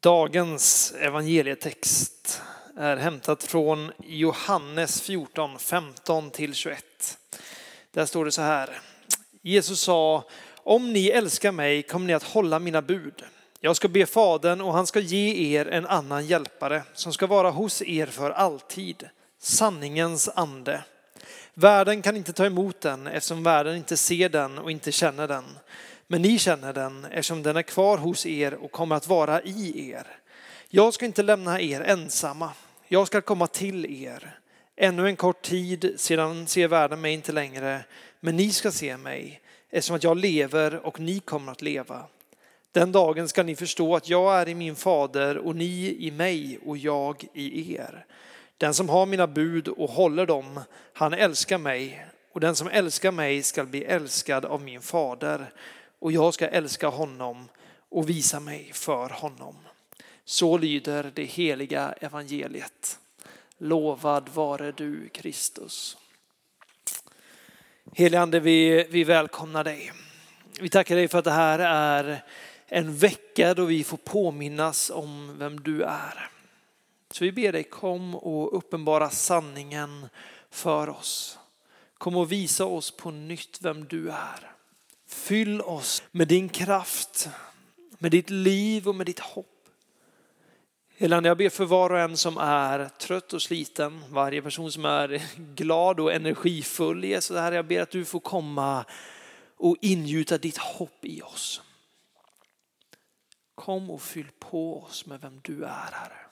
Dagens evangelietext är hämtat från Johannes 14, 15 till 21. Där står det så här. Jesus sa, om ni älskar mig kommer ni att hålla mina bud. Jag ska be Fadern och han ska ge er en annan hjälpare som ska vara hos er för alltid, sanningens ande. Världen kan inte ta emot den eftersom världen inte ser den och inte känner den. Men ni känner den eftersom den är kvar hos er och kommer att vara i er. Jag ska inte lämna er ensamma. Jag ska komma till er. Ännu en kort tid, sedan ser världen mig inte längre, men ni ska se mig, eftersom att jag lever och ni kommer att leva. Den dagen ska ni förstå att jag är i min fader och ni i mig och jag i er. Den som har mina bud och håller dem, han älskar mig och den som älskar mig skall bli älskad av min fader och jag ska älska honom och visa mig för honom. Så lyder det heliga evangeliet. Lovad vare du Kristus. Helige Ande, vi, vi välkomnar dig. Vi tackar dig för att det här är en vecka då vi får påminnas om vem du är. Så vi ber dig kom och uppenbara sanningen för oss. Kom och visa oss på nytt vem du är. Fyll oss med din kraft, med ditt liv och med ditt hopp. Helande, jag ber för var och en som är trött och sliten, varje person som är glad och energifull. Jesus, här, jag ber att du får komma och ingjuta ditt hopp i oss. Kom och fyll på oss med vem du är, Herre.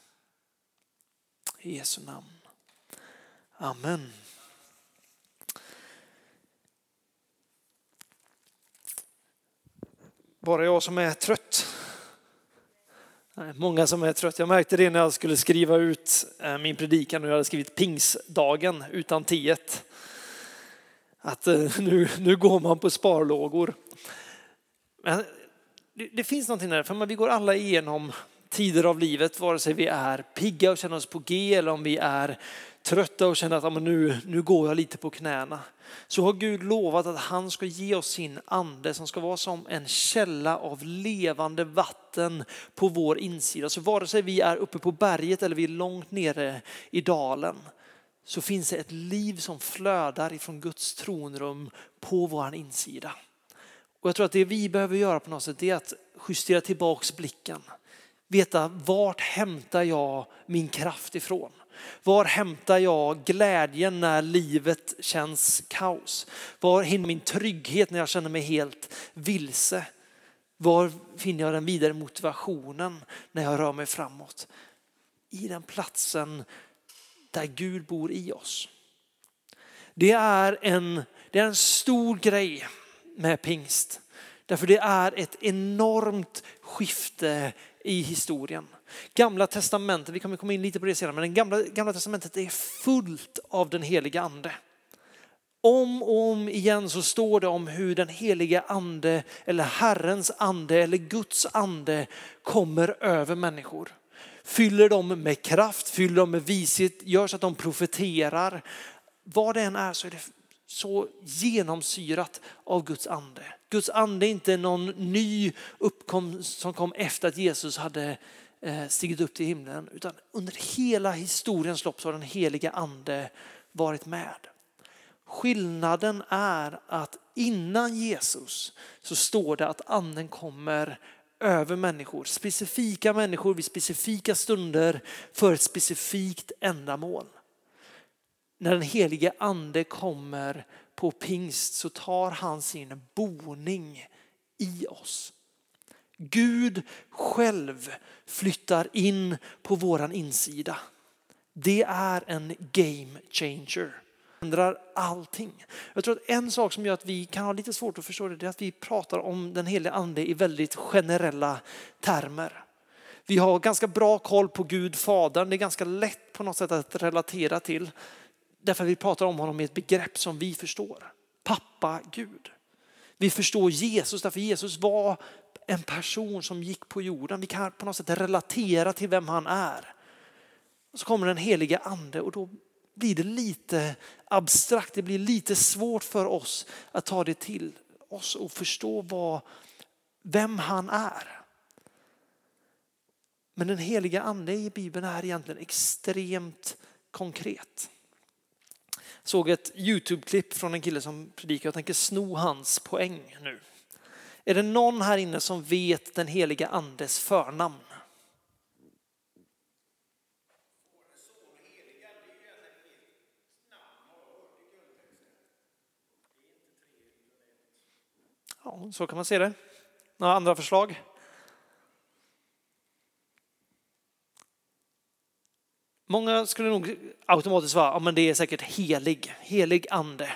I Jesu namn. Amen. Bara jag som är trött. Många som är trött. Jag märkte det när jag skulle skriva ut eh, min predikan och jag hade skrivit pingsdagen utan tiet. Att eh, nu, nu går man på sparlågor. Men det, det finns någonting där, för vi går alla igenom tider av livet, vare sig vi är pigga och känner oss på G eller om vi är trötta och känner att ja, nu, nu går jag lite på knäna. Så har Gud lovat att han ska ge oss sin ande som ska vara som en källa av levande vatten på vår insida. Så vare sig vi är uppe på berget eller vi är långt nere i dalen så finns det ett liv som flödar ifrån Guds tronrum på vår insida. Och jag tror att det vi behöver göra på något sätt är att justera tillbaks blicken. Veta vart hämtar jag min kraft ifrån? Var hämtar jag glädjen när livet känns kaos? Var hinner min trygghet när jag känner mig helt vilse? Var finner jag den vidare motivationen när jag rör mig framåt? I den platsen där Gud bor i oss. Det är en, det är en stor grej med pingst. Därför det är ett enormt skifte i historien. Gamla testamentet, vi kommer komma in lite på det senare, men det gamla, gamla testamentet är fullt av den heliga ande. Om och om igen så står det om hur den heliga ande eller Herrens ande eller Guds ande kommer över människor. Fyller dem med kraft, fyller dem med vishet, gör så att de profeterar. Vad det än är så är det så genomsyrat av Guds ande. Guds ande är inte någon ny uppkomst som kom efter att Jesus hade eh, stigit upp till himlen. Utan under hela historiens lopp så har den heliga ande varit med. Skillnaden är att innan Jesus så står det att anden kommer över människor, specifika människor vid specifika stunder för ett specifikt ändamål. När den helige ande kommer på pingst så tar han sin boning i oss. Gud själv flyttar in på våran insida. Det är en game changer. Ändrar allting. Jag tror att en sak som gör att vi kan ha lite svårt att förstå det är att vi pratar om den helige ande i väldigt generella termer. Vi har ganska bra koll på Gud Fadern. Det är ganska lätt på något sätt att relatera till. Därför vi pratar om honom med ett begrepp som vi förstår. Pappa Gud. Vi förstår Jesus därför Jesus var en person som gick på jorden. Vi kan på något sätt relatera till vem han är. Och så kommer den heliga ande och då blir det lite abstrakt. Det blir lite svårt för oss att ta det till oss och förstå vad, vem han är. Men den heliga ande i Bibeln är egentligen extremt konkret. Såg ett Youtube-klipp från en kille som predikar. Jag tänker sno hans poäng nu. Är det någon här inne som vet den heliga andes förnamn? Ja, så kan man se det. Några andra förslag? Många skulle nog automatiskt svara, ja men det är säkert helig, helig ande.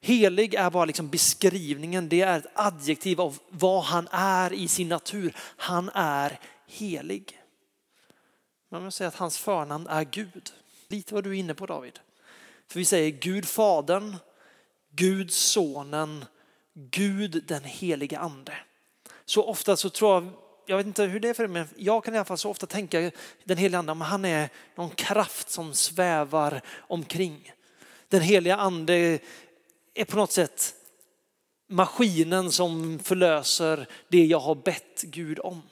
Helig är bara liksom beskrivningen, det är ett adjektiv av vad han är i sin natur. Han är helig. Man vill säga att hans förnamn är Gud. Lite vad du är inne på David. För vi säger Gud Fadern, Gud Sonen, Gud den heliga ande. Så ofta så tror jag, jag vet inte hur det är för dig, men jag kan i alla fall så ofta tänka den heliga ande, men han är någon kraft som svävar omkring. Den heliga ande är på något sätt maskinen som förlöser det jag har bett Gud om.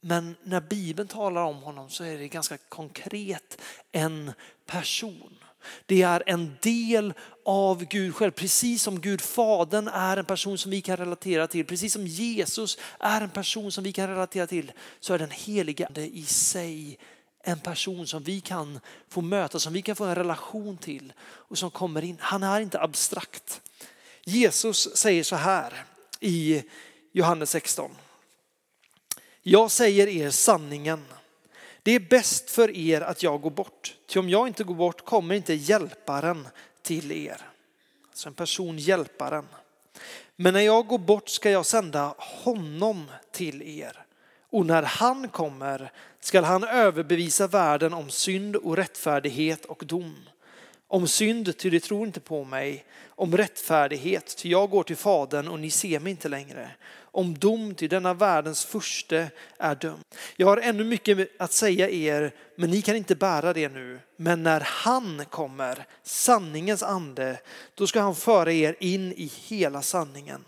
Men när Bibeln talar om honom så är det ganska konkret en person. Det är en del av Gud själv, precis som Gud Fadern är en person som vi kan relatera till, precis som Jesus är en person som vi kan relatera till, så är den helige Ande i sig en person som vi kan få möta, som vi kan få en relation till och som kommer in. Han är inte abstrakt. Jesus säger så här i Johannes 16. Jag säger er sanningen. Det är bäst för er att jag går bort. Ty om jag inte går bort kommer inte hjälparen till er. Alltså en person hjälparen. Men när jag går bort ska jag sända honom till er. Och när han kommer skall han överbevisa världen om synd och rättfärdighet och dom. Om synd, ty de tror inte på mig. Om rättfärdighet, ty jag går till Fadern och ni ser mig inte längre. Om dom, till denna världens furste är dömd. Jag har ännu mycket att säga er, men ni kan inte bära det nu. Men när han kommer, sanningens ande, då ska han föra er in i hela sanningen.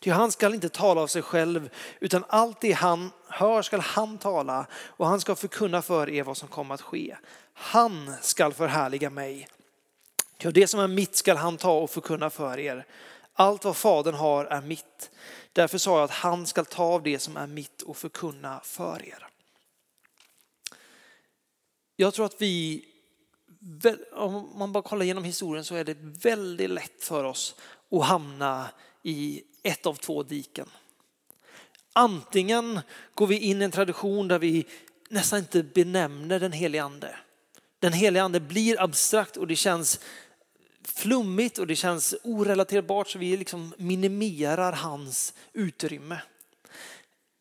Ty han skall inte tala av sig själv, utan allt det han hör skall han tala och han ska förkunna för er vad som kommer att ske. Han skall förhärliga mig. Ty det som är mitt skall han ta och förkunna för er. Allt vad Fadern har är mitt. Därför sa jag att han skall ta av det som är mitt och förkunna för er. Jag tror att vi, om man bara kollar genom historien så är det väldigt lätt för oss att hamna i ett av två diken. Antingen går vi in i en tradition där vi nästan inte benämner den helige ande. Den helige ande blir abstrakt och det känns flummigt och det känns orelaterbart så vi liksom minimerar hans utrymme.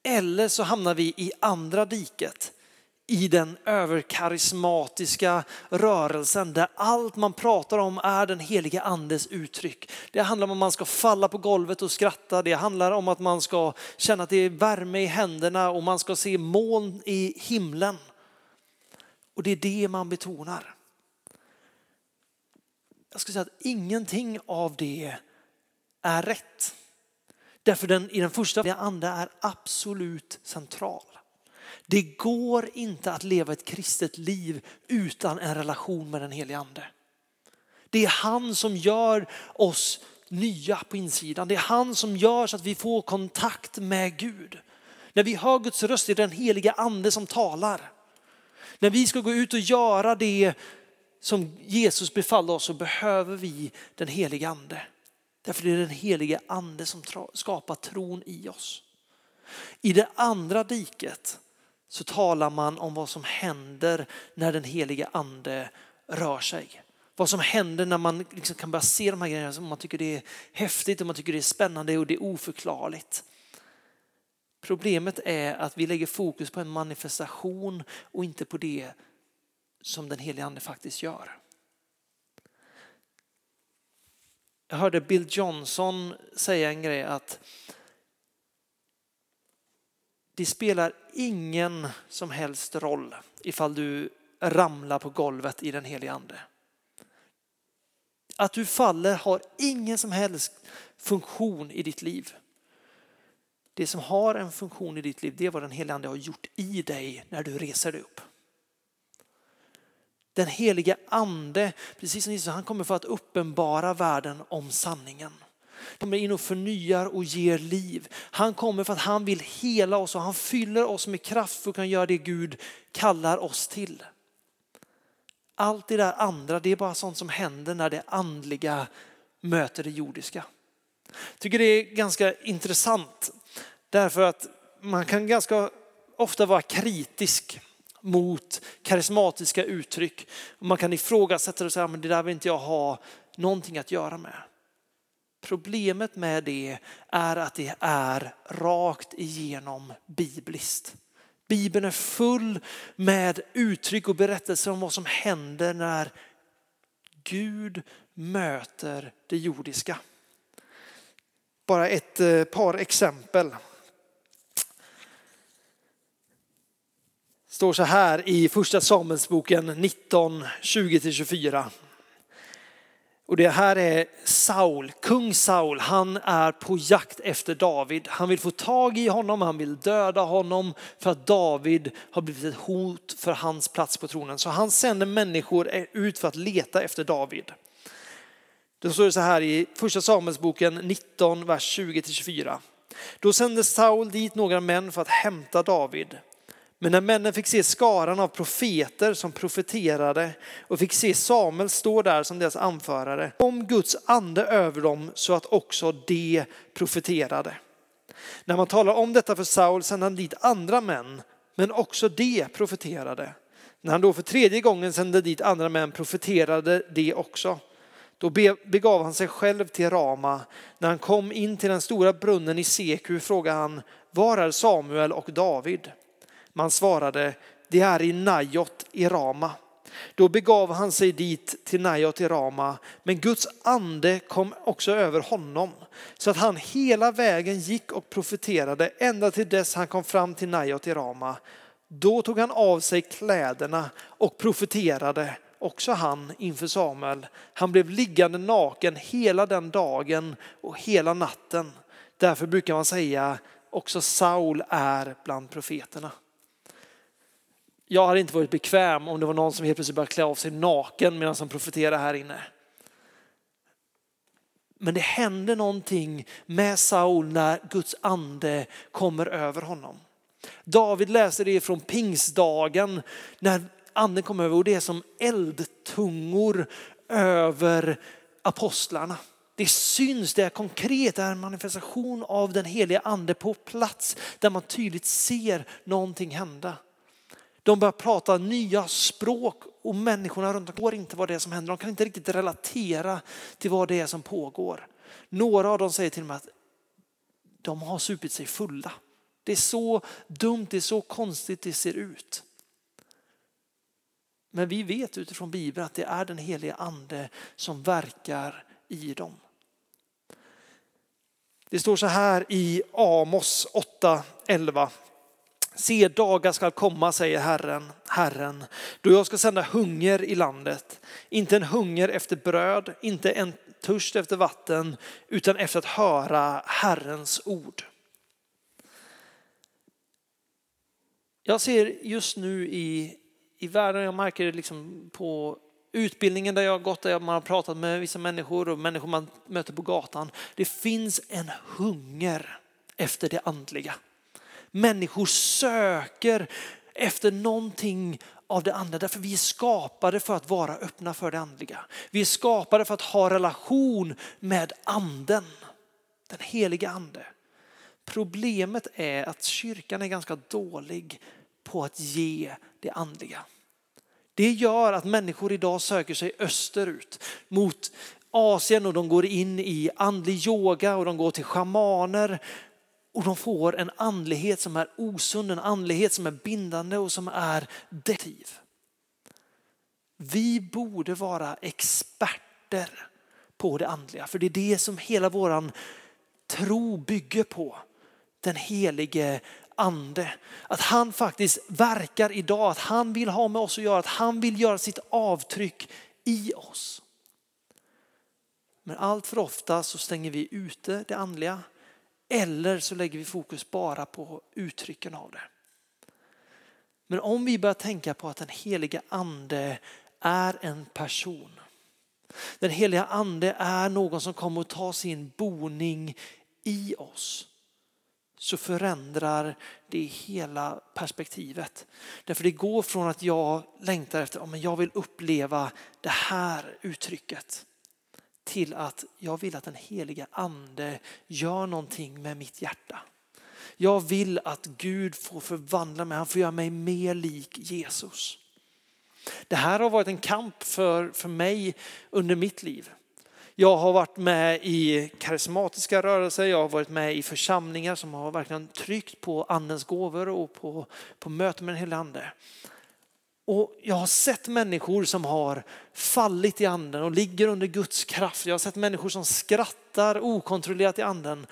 Eller så hamnar vi i andra diket i den överkarismatiska rörelsen där allt man pratar om är den heliga andes uttryck. Det handlar om att man ska falla på golvet och skratta. Det handlar om att man ska känna att det är värme i händerna och man ska se moln i himlen. Och det är det man betonar. Jag skulle säga att ingenting av det är rätt. Därför den, i den första ande är absolut central. Det går inte att leva ett kristet liv utan en relation med den helige ande. Det är han som gör oss nya på insidan. Det är han som gör så att vi får kontakt med Gud. När vi hör Guds röst är det den heliga ande som talar. När vi ska gå ut och göra det som Jesus befallde oss så behöver vi den heliga ande. Därför är det den heliga ande som skapar tron i oss. I det andra diket så talar man om vad som händer när den heliga ande rör sig. Vad som händer när man liksom kan börja se de här grejerna som man tycker det är häftigt och man tycker det är spännande och det är oförklarligt. Problemet är att vi lägger fokus på en manifestation och inte på det som den helige ande faktiskt gör. Jag hörde Bill Johnson säga en grej att det spelar ingen som helst roll ifall du ramlar på golvet i den helige ande. Att du faller har ingen som helst funktion i ditt liv. Det som har en funktion i ditt liv, det är vad den helige ande har gjort i dig när du reser dig upp. Den helige ande, precis som Jesus, han kommer för att uppenbara världen om sanningen. Han kommer in och förnyar och ger liv. Han kommer för att han vill hela oss och han fyller oss med kraft för att kunna göra det Gud kallar oss till. Allt det där andra, det är bara sånt som händer när det andliga möter det jordiska. Jag tycker det är ganska intressant därför att man kan ganska ofta vara kritisk mot karismatiska uttryck. Man kan ifrågasätta det och säga att det där vill inte jag ha någonting att göra med. Problemet med det är att det är rakt igenom bibliskt. Bibeln är full med uttryck och berättelser om vad som händer när Gud möter det jordiska. Bara ett eh, par exempel. Står så här i första Samuelsboken 19, 20-24. Och det här är Saul, kung Saul, han är på jakt efter David. Han vill få tag i honom, han vill döda honom för att David har blivit ett hot för hans plats på tronen. Så han sänder människor ut för att leta efter David. Då står det så här i första Samuelsboken 19, vers 20-24. Då sände Saul dit några män för att hämta David. Men när männen fick se skaran av profeter som profeterade och fick se Samuel stå där som deras anförare, kom Guds ande över dem så att också de profeterade. När man talar om detta för Saul sände han dit andra män, men också de profeterade. När han då för tredje gången sände dit andra män profeterade de också. Då begav han sig själv till Rama. När han kom in till den stora brunnen i Seku frågade han, var är Samuel och David? Man svarade, det är i Najot i Rama. Då begav han sig dit till Najot i Rama, men Guds ande kom också över honom så att han hela vägen gick och profeterade ända till dess han kom fram till Najot i Rama. Då tog han av sig kläderna och profeterade, också han inför Samuel. Han blev liggande naken hela den dagen och hela natten. Därför brukar man säga också Saul är bland profeterna. Jag hade inte varit bekväm om det var någon som helt plötsligt började klä av sig naken medan han profeterade här inne. Men det händer någonting med Saul när Guds ande kommer över honom. David läser det från pingstdagen när anden kom över och det är som eldtungor över apostlarna. Det syns, det är konkret, det är en manifestation av den heliga ande på plats där man tydligt ser någonting hända. De börjar prata nya språk och människorna runt omkring inte vad det är som händer. De kan inte riktigt relatera till vad det är som pågår. Några av dem säger till och med att de har supit sig fulla. Det är så dumt, det är så konstigt det ser ut. Men vi vet utifrån Bibeln att det är den heliga ande som verkar i dem. Det står så här i Amos 8.11. Se dagar skall komma, säger Herren, Herren, då jag ska sända hunger i landet. Inte en hunger efter bröd, inte en törst efter vatten, utan efter att höra Herrens ord. Jag ser just nu i, i världen, jag märker det liksom på utbildningen där jag har gått, där man har pratat med vissa människor och människor man möter på gatan. Det finns en hunger efter det andliga. Människor söker efter någonting av det andliga. Därför vi är skapade för att vara öppna för det andliga. Vi är skapade för att ha relation med anden, den heliga ande. Problemet är att kyrkan är ganska dålig på att ge det andliga. Det gör att människor idag söker sig österut mot Asien och de går in i andlig yoga och de går till shamaner och de får en andlighet som är osund, en andlighet som är bindande och som är destruktiv. Vi borde vara experter på det andliga, för det är det som hela våran tro bygger på. Den helige ande. Att han faktiskt verkar idag, att han vill ha med oss att göra, att han vill göra sitt avtryck i oss. Men allt för ofta så stänger vi ute det andliga eller så lägger vi fokus bara på uttrycken av det. Men om vi börjar tänka på att den heliga ande är en person. Den heliga ande är någon som kommer att ta sin boning i oss. Så förändrar det hela perspektivet. Därför det går från att jag längtar efter, men jag vill uppleva det här uttrycket till att jag vill att den heliga ande gör någonting med mitt hjärta. Jag vill att Gud får förvandla mig, han får göra mig mer lik Jesus. Det här har varit en kamp för, för mig under mitt liv. Jag har varit med i karismatiska rörelser, jag har varit med i församlingar som har verkligen tryckt på andens gåvor och på, på möten med den helige ande. Och jag har sett människor som har fallit i anden och ligger under Guds kraft. Jag har sett människor som skrattar okontrollerat i anden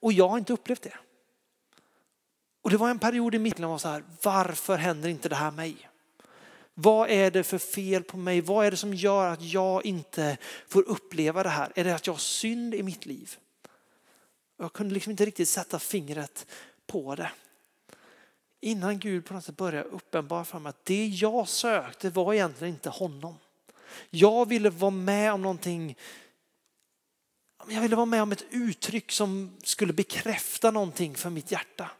och jag har inte upplevt det. Och det var en period i mitt liv var så här, varför händer inte det här mig? Vad är det för fel på mig? Vad är det som gör att jag inte får uppleva det här? Är det att jag har synd i mitt liv? Jag kunde liksom inte riktigt sätta fingret på det. Innan Gud på något sätt började uppenbara för mig att det jag sökte var egentligen inte honom. Jag ville vara med om någonting jag ville vara med om ett uttryck som skulle bekräfta någonting för mitt hjärta.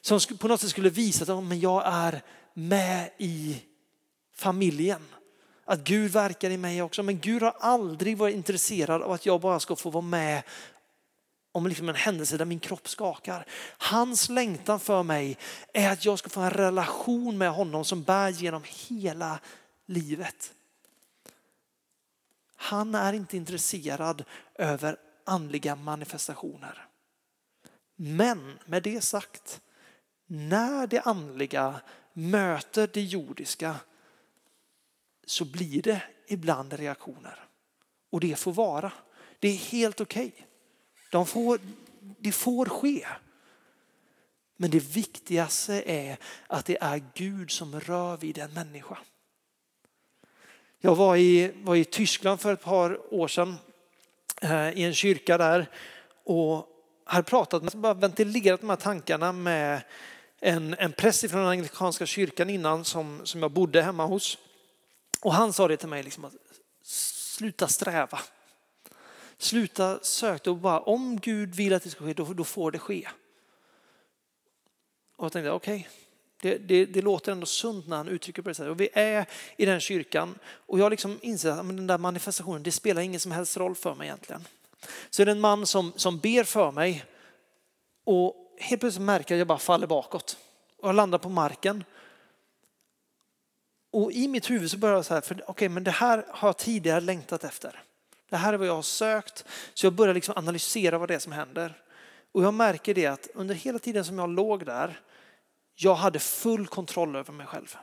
Som på något sätt skulle visa att jag är med i familjen. Att Gud verkar i mig också. Men Gud har aldrig varit intresserad av att jag bara ska få vara med om liksom en händelse där min kropp skakar. Hans längtan för mig är att jag ska få en relation med honom som bär genom hela livet. Han är inte intresserad över andliga manifestationer. Men med det sagt, när det andliga möter det jordiska så blir det ibland reaktioner. Och det får vara. Det är helt okej. Okay. De får, det får ske. Men det viktigaste är att det är Gud som rör vid en människa. Jag var i, var i Tyskland för ett par år sedan eh, i en kyrka där och hade pratat, bara ventilerat de här tankarna med en, en präst från den anglikanska kyrkan innan som, som jag bodde hemma hos. Och han sa det till mig, liksom att, sluta sträva. Sluta söka och bara om Gud vill att det ska ske, då, då får det ske. Och jag tänkte okej, okay, det, det, det, låter ändå sunt när han uttrycker på det sättet. Och vi är i den kyrkan och jag liksom inser att den där manifestationen, det spelar ingen som helst roll för mig egentligen. Så är det en man som, som ber för mig och helt plötsligt märker jag att jag bara faller bakåt och jag landar på marken. Och i mitt huvud så börjar jag så här, för okej okay, men det här har jag tidigare längtat efter. Det här är vad jag har sökt. Så jag börjar liksom analysera vad det är som händer. Och jag märker det att under hela tiden som jag låg där, jag hade full kontroll över mig själv.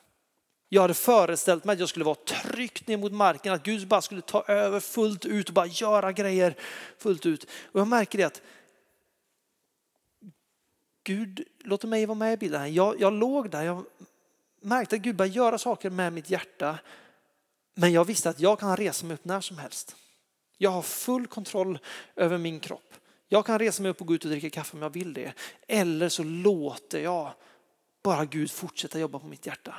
Jag hade föreställt mig att jag skulle vara tryckt ner mot marken, att Gud bara skulle ta över fullt ut och bara göra grejer fullt ut. Och jag märker det att Gud låter mig vara med i bilden. Jag, jag låg där, jag märkte att Gud började göra saker med mitt hjärta. Men jag visste att jag kan resa mig upp när som helst. Jag har full kontroll över min kropp. Jag kan resa mig upp och gå ut och dricka kaffe om jag vill det. Eller så låter jag bara Gud fortsätta jobba på mitt hjärta.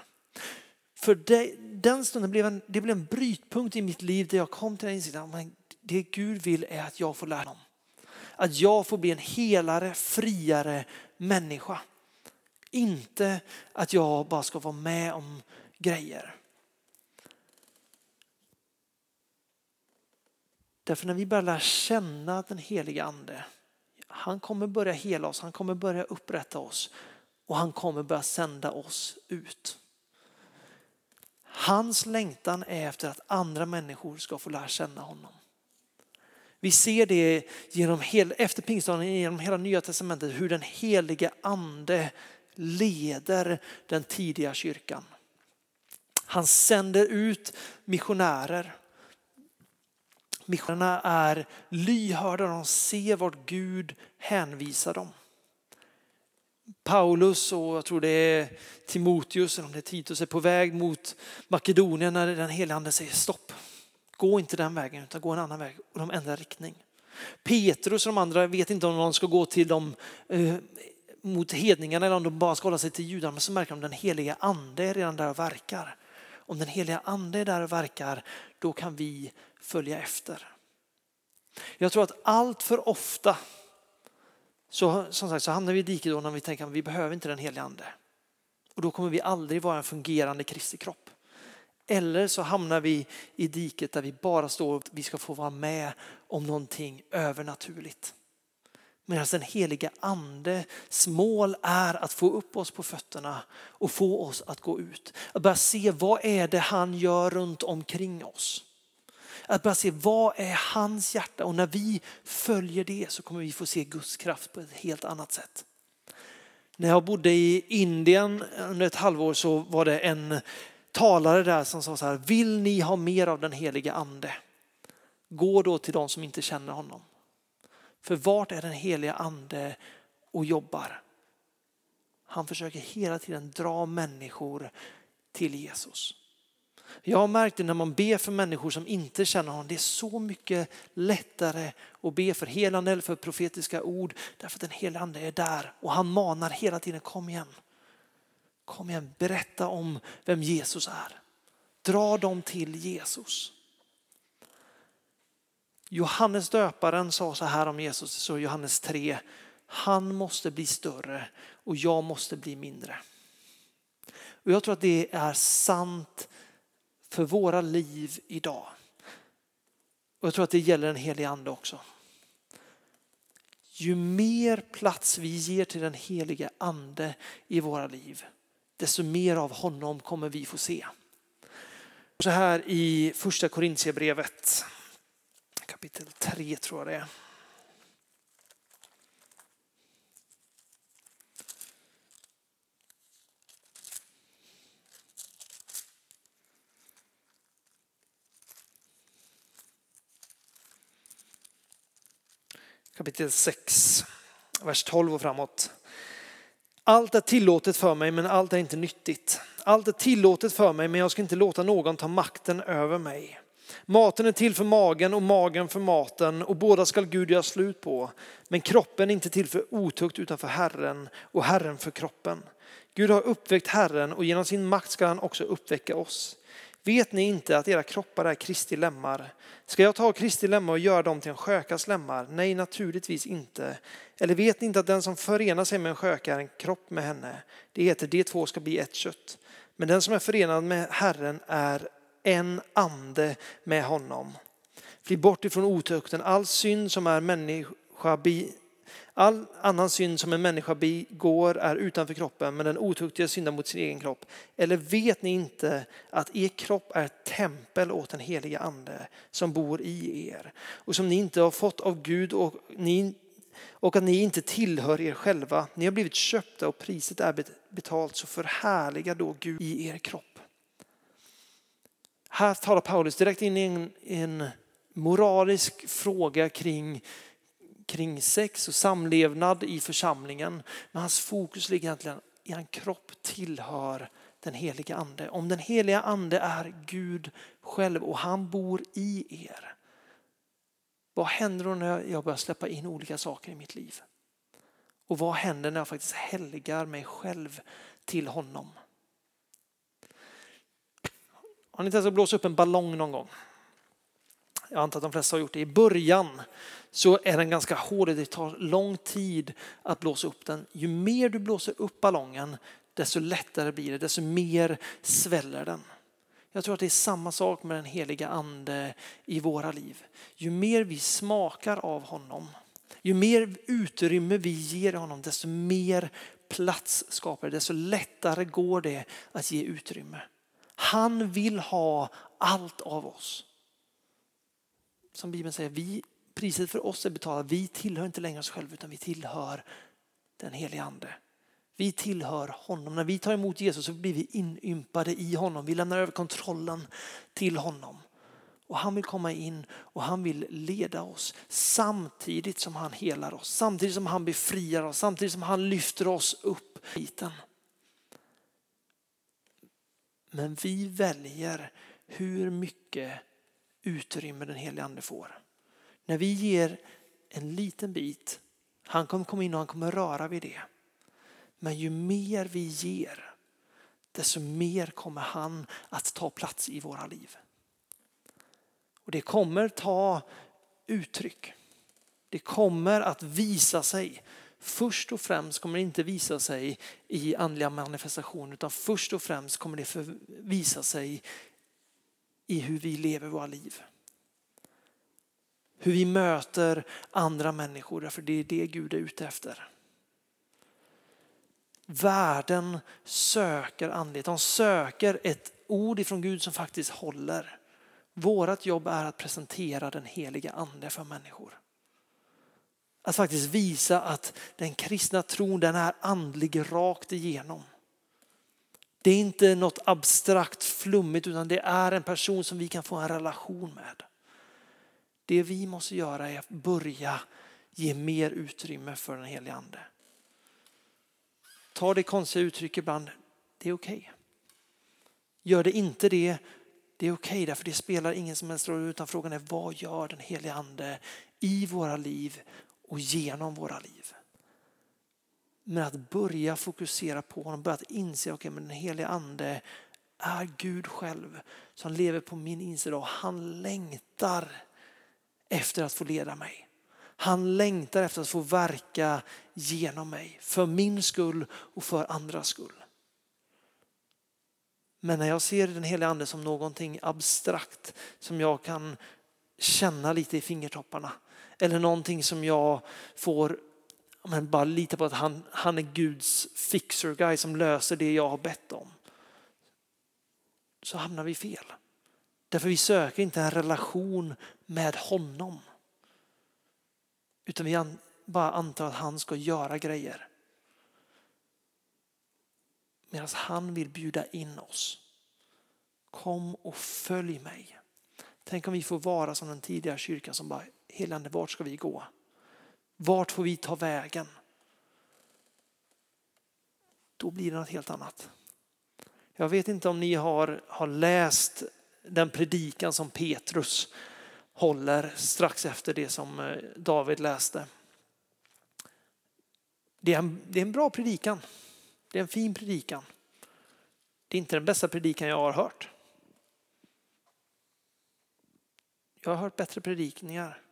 För det, den stunden blev en, det blev en brytpunkt i mitt liv där jag kom till den insikten att det Gud vill är att jag får lära honom. Att jag får bli en helare, friare människa. Inte att jag bara ska vara med om grejer. Därför när vi börjar lära känna den heliga ande, han kommer börja hela oss, han kommer börja upprätta oss och han kommer börja sända oss ut. Hans längtan är efter att andra människor ska få lära känna honom. Vi ser det genom hel, efter pingstdagen genom hela nya testamentet hur den heliga ande leder den tidiga kyrkan. Han sänder ut missionärer. Missionärerna är lyhörda, de ser vart Gud hänvisar dem. Paulus och jag tror det är Timoteus, eller om det är Titus, är på väg mot Makedonien när den helige ande säger stopp. Gå inte den vägen utan gå en annan väg och de ändrar riktning. Petrus och de andra vet inte om de ska gå till dem eh, mot hedningarna eller om de bara ska hålla sig till judarna. Men så märker de att den heliga ande är redan där och verkar. Om den heliga ande är där och verkar, då kan vi följa efter. Jag tror att allt för ofta så, som sagt, så hamnar vi i diket då när vi tänker att vi behöver inte den helige ande. Och då kommer vi aldrig vara en fungerande Kristi kropp. Eller så hamnar vi i diket där vi bara står och vi ska få vara med om någonting övernaturligt. Medan den heliga andes mål är att få upp oss på fötterna och få oss att gå ut. Att börja se vad är det han gör runt omkring oss. Att börja se vad är hans hjärta och när vi följer det så kommer vi få se Guds kraft på ett helt annat sätt. När jag bodde i Indien under ett halvår så var det en talare där som sa så här, vill ni ha mer av den heliga ande? Gå då till de som inte känner honom. För vart är den heliga ande och jobbar? Han försöker hela tiden dra människor till Jesus. Jag har märkt det när man ber för människor som inte känner honom. Det är så mycket lättare att be för helande eller för profetiska ord. Därför att den helige ande är där och han manar hela tiden, kom igen. Kom igen, berätta om vem Jesus är. Dra dem till Jesus. Johannes döparen sa så här om Jesus, så Johannes 3. Han måste bli större och jag måste bli mindre. Och jag tror att det är sant för våra liv idag. Och jag tror att det gäller den helige ande också. Ju mer plats vi ger till den helige ande i våra liv, desto mer av honom kommer vi få se. Så här i första Korintierbrevet kapitel 3 tror jag det är. Kapitel 6, vers 12 och framåt. Allt är tillåtet för mig men allt är inte nyttigt. Allt är tillåtet för mig men jag ska inte låta någon ta makten över mig. Maten är till för magen och magen för maten och båda skall Gud göra slut på. Men kroppen är inte till för otukt utan för Herren och Herren för kroppen. Gud har uppväckt Herren och genom sin makt ska han också uppväcka oss. Vet ni inte att era kroppar är Kristi lemmar? Ska jag ta Kristi lemmar och göra dem till en skökas lemmar? Nej, naturligtvis inte. Eller vet ni inte att den som förenar sig med en sköka är en kropp med henne? Det heter de två ska bli ett kött. Men den som är förenad med Herren är en ande med honom. Fly bort ifrån otukten. All synd som är människa All annan synd som en människa begår är utanför kroppen, men den otuktiga syndar mot sin egen kropp. Eller vet ni inte att er kropp är ett tempel åt den heliga ande som bor i er och som ni inte har fått av Gud och, ni, och att ni inte tillhör er själva. Ni har blivit köpta och priset är betalt, så förhärliga då Gud i er kropp. Här talar Paulus direkt in i en, en moralisk fråga kring kring sex och samlevnad i församlingen. Men hans fokus ligger egentligen i en kropp tillhör den heliga ande. Om den heliga ande är Gud själv och han bor i er. Vad händer då när jag börjar släppa in olika saker i mitt liv? Och vad händer när jag faktiskt helgar mig själv till honom? Har ni testat att blåsa upp en ballong någon gång? Jag antar att de flesta har gjort det. I början så är den ganska hård och det tar lång tid att blåsa upp den. Ju mer du blåser upp ballongen desto lättare blir det, desto mer sväller den. Jag tror att det är samma sak med den heliga ande i våra liv. Ju mer vi smakar av honom, ju mer utrymme vi ger honom, desto mer plats skapar det, desto lättare går det att ge utrymme. Han vill ha allt av oss. Som Bibeln säger, vi priset för oss är betalat. Vi tillhör inte längre oss själva utan vi tillhör den helige ande. Vi tillhör honom. När vi tar emot Jesus så blir vi inympade i honom. Vi lämnar över kontrollen till honom. Och han vill komma in och han vill leda oss samtidigt som han helar oss. Samtidigt som han befriar oss. Samtidigt som han lyfter oss upp Biten. Men vi väljer hur mycket utrymme den helige ande får. När vi ger en liten bit. Han kommer komma in och han kommer röra vid det. Men ju mer vi ger, desto mer kommer han att ta plats i våra liv. Och det kommer ta uttryck. Det kommer att visa sig. Först och främst kommer det inte visa sig i andliga manifestationer utan först och främst kommer det visa sig i hur vi lever våra liv. Hur vi möter andra människor, därför det är det Gud är ute efter. Världen söker andlighet, de söker ett ord ifrån Gud som faktiskt håller. Vårat jobb är att presentera den heliga ande för människor. Att faktiskt visa att den kristna tron den är andlig rakt igenom. Det är inte något abstrakt flummigt utan det är en person som vi kan få en relation med. Det vi måste göra är att börja ge mer utrymme för den helige ande. Ta det konstiga uttrycket ibland, det är okej. Okay. Gör det inte det, det är okej okay, därför det spelar ingen som helst roll utan frågan är vad gör den helige ande i våra liv och genom våra liv. Men att börja fokusera på honom, börja att inse att okay, den helige ande är Gud själv som lever på min insida och han längtar efter att få leda mig. Han längtar efter att få verka genom mig för min skull och för andras skull. Men när jag ser den heliga ande som någonting abstrakt som jag kan känna lite i fingertopparna eller någonting som jag får men bara lita på att han, han är Guds fixer guy som löser det jag har bett om. Så hamnar vi fel. Därför vi söker inte en relation med honom. Utan vi bara antar att han ska göra grejer. Medan han vill bjuda in oss. Kom och följ mig. Tänk om vi får vara som den tidiga kyrkan som bara, helande vart ska vi gå? Vart får vi ta vägen? Då blir det något helt annat. Jag vet inte om ni har, har läst den predikan som Petrus håller strax efter det som eh, David läste. Det är, en, det är en bra predikan. Det är en fin predikan. Det är inte den bästa predikan jag har hört. Jag har hört bättre predikningar.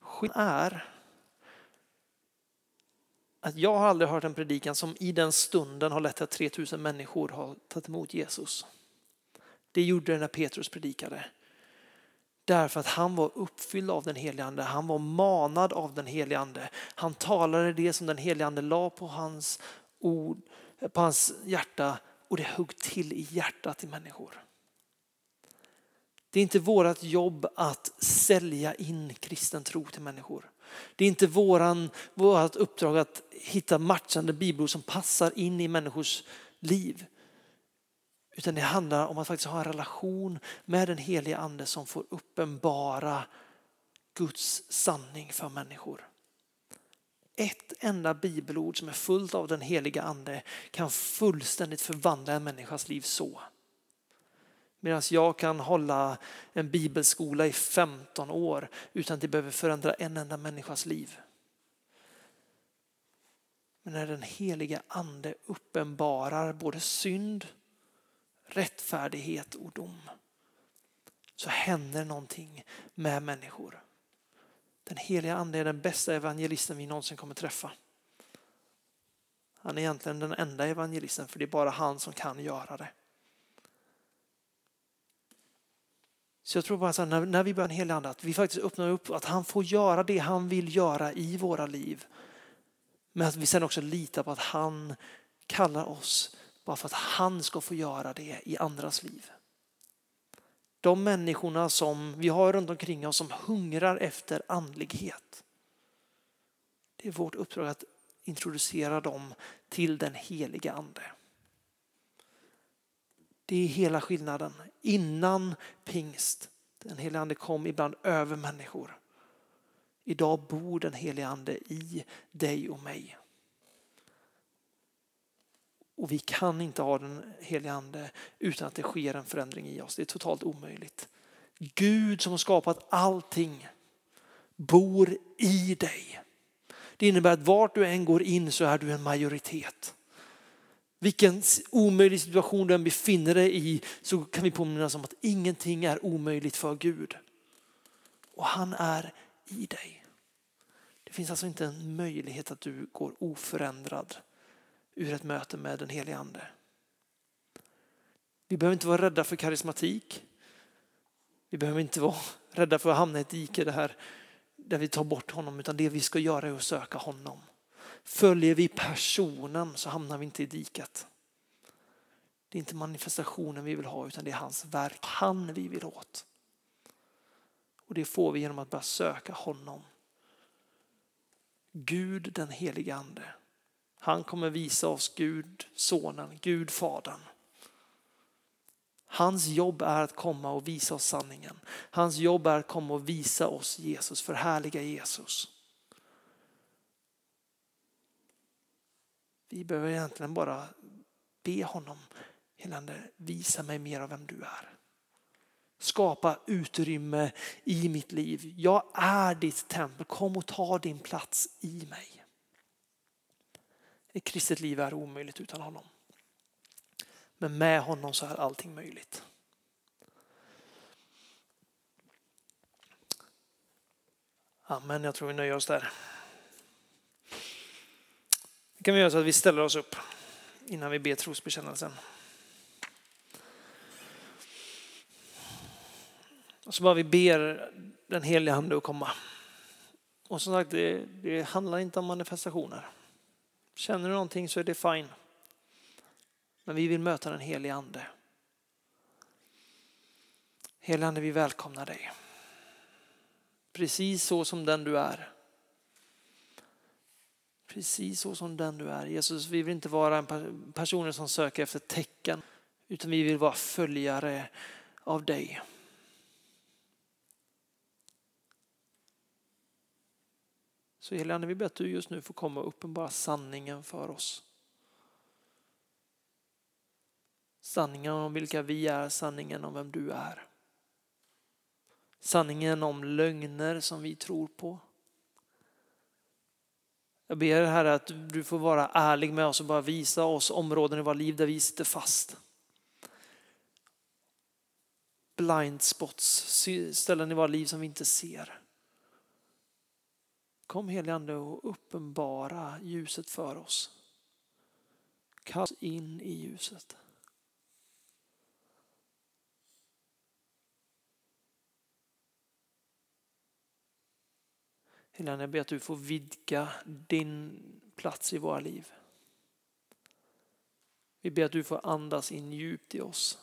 Skillnaden är att jag har aldrig hört en predikan som i den stunden har lett till att 3000 människor har tagit emot Jesus. Det gjorde det när Petrus predikade. Därför att han var uppfylld av den helige ande. Han var manad av den helige ande. Han talade det som den helige ande la på hans ord, på hans hjärta och det högg till i hjärtat i människor. Det är inte vårt jobb att sälja in kristen tro till människor. Det är inte våran, vårt uppdrag att hitta matchande bibelord som passar in i människors liv. Utan det handlar om att faktiskt ha en relation med den helige ande som får uppenbara Guds sanning för människor. Ett enda bibelord som är fullt av den heliga ande kan fullständigt förvandla en människas liv så. Medan jag kan hålla en bibelskola i 15 år utan att det behöver förändra en enda människas liv. Men när den heliga ande uppenbarar både synd, rättfärdighet och dom så händer någonting med människor. Den heliga ande är den bästa evangelisten vi någonsin kommer träffa. Han är egentligen den enda evangelisten för det är bara han som kan göra det. Så jag tror bara att när, när vi börjar en helig ande att vi faktiskt öppnar upp att han får göra det han vill göra i våra liv. Men att vi sen också litar på att han kallar oss bara för att han ska få göra det i andras liv. De människorna som vi har runt omkring oss som hungrar efter andlighet. Det är vårt uppdrag att introducera dem till den heliga ande. Det är hela skillnaden. Innan pingst, den heliga ande kom ibland över människor. Idag bor den heliga ande i dig och mig. Och vi kan inte ha den heliga ande utan att det sker en förändring i oss. Det är totalt omöjligt. Gud som har skapat allting bor i dig. Det innebär att vart du än går in så är du en majoritet. Vilken omöjlig situation du än befinner dig i så kan vi påminnas om att ingenting är omöjligt för Gud. Och han är i dig. Det finns alltså inte en möjlighet att du går oförändrad ur ett möte med den helige ande. Vi behöver inte vara rädda för karismatik. Vi behöver inte vara rädda för att hamna i ett dike där vi tar bort honom, utan det vi ska göra är att söka honom. Följer vi personen så hamnar vi inte i diket. Det är inte manifestationen vi vill ha utan det är hans verk, han vi vill åt. Och det får vi genom att börja söka honom. Gud den helige ande. Han kommer visa oss Gud sonen, Gud fadern. Hans jobb är att komma och visa oss sanningen. Hans jobb är att komma och visa oss Jesus, förhärliga Jesus. Vi behöver egentligen bara be honom, helande, visa mig mer av vem du är. Skapa utrymme i mitt liv. Jag är ditt tempel, kom och ta din plats i mig. Ett kristet liv är omöjligt utan honom. Men med honom så är allting möjligt. Amen, jag tror vi nöjer oss där. Det kan vi göra så att vi ställer oss upp innan vi ber trosbekännelsen. Och så bara vi ber den heliga ande att komma. Och som sagt, det, det handlar inte om manifestationer. Känner du någonting så är det fine. Men vi vill möta den helige ande. Helige ande, vi välkomnar dig. Precis så som den du är. Precis så som den du är. Jesus, vi vill inte vara en person som söker efter tecken, utan vi vill vara följare av dig. Så helige vi ber att du just nu får komma och uppenbara sanningen för oss. Sanningen om vilka vi är, sanningen om vem du är. Sanningen om lögner som vi tror på. Jag ber Herre att du får vara ärlig med oss och bara visa oss områden i våra liv där vi sitter fast. Blind spots, ställen i våra liv som vi inte ser. Kom helige Ande och uppenbara ljuset för oss. Kast in i ljuset. Helena, jag ber att du får vidga din plats i våra liv. Vi ber att du får andas in djupt i oss.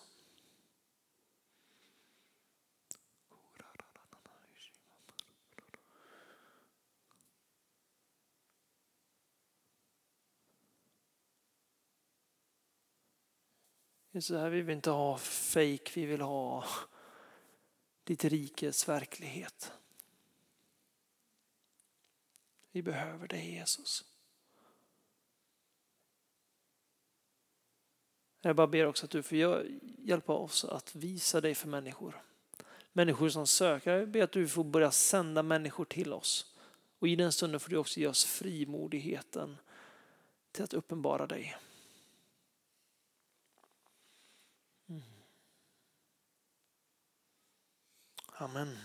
Så här vill vi inte ha fake, vi vill ha ditt rikes verklighet. Vi behöver dig Jesus. Jag bara ber också att du får hjälpa oss att visa dig för människor. Människor som söker. Jag ber att du får börja sända människor till oss. Och i den stunden får du också ge oss frimodigheten till att uppenbara dig. Mm. Amen.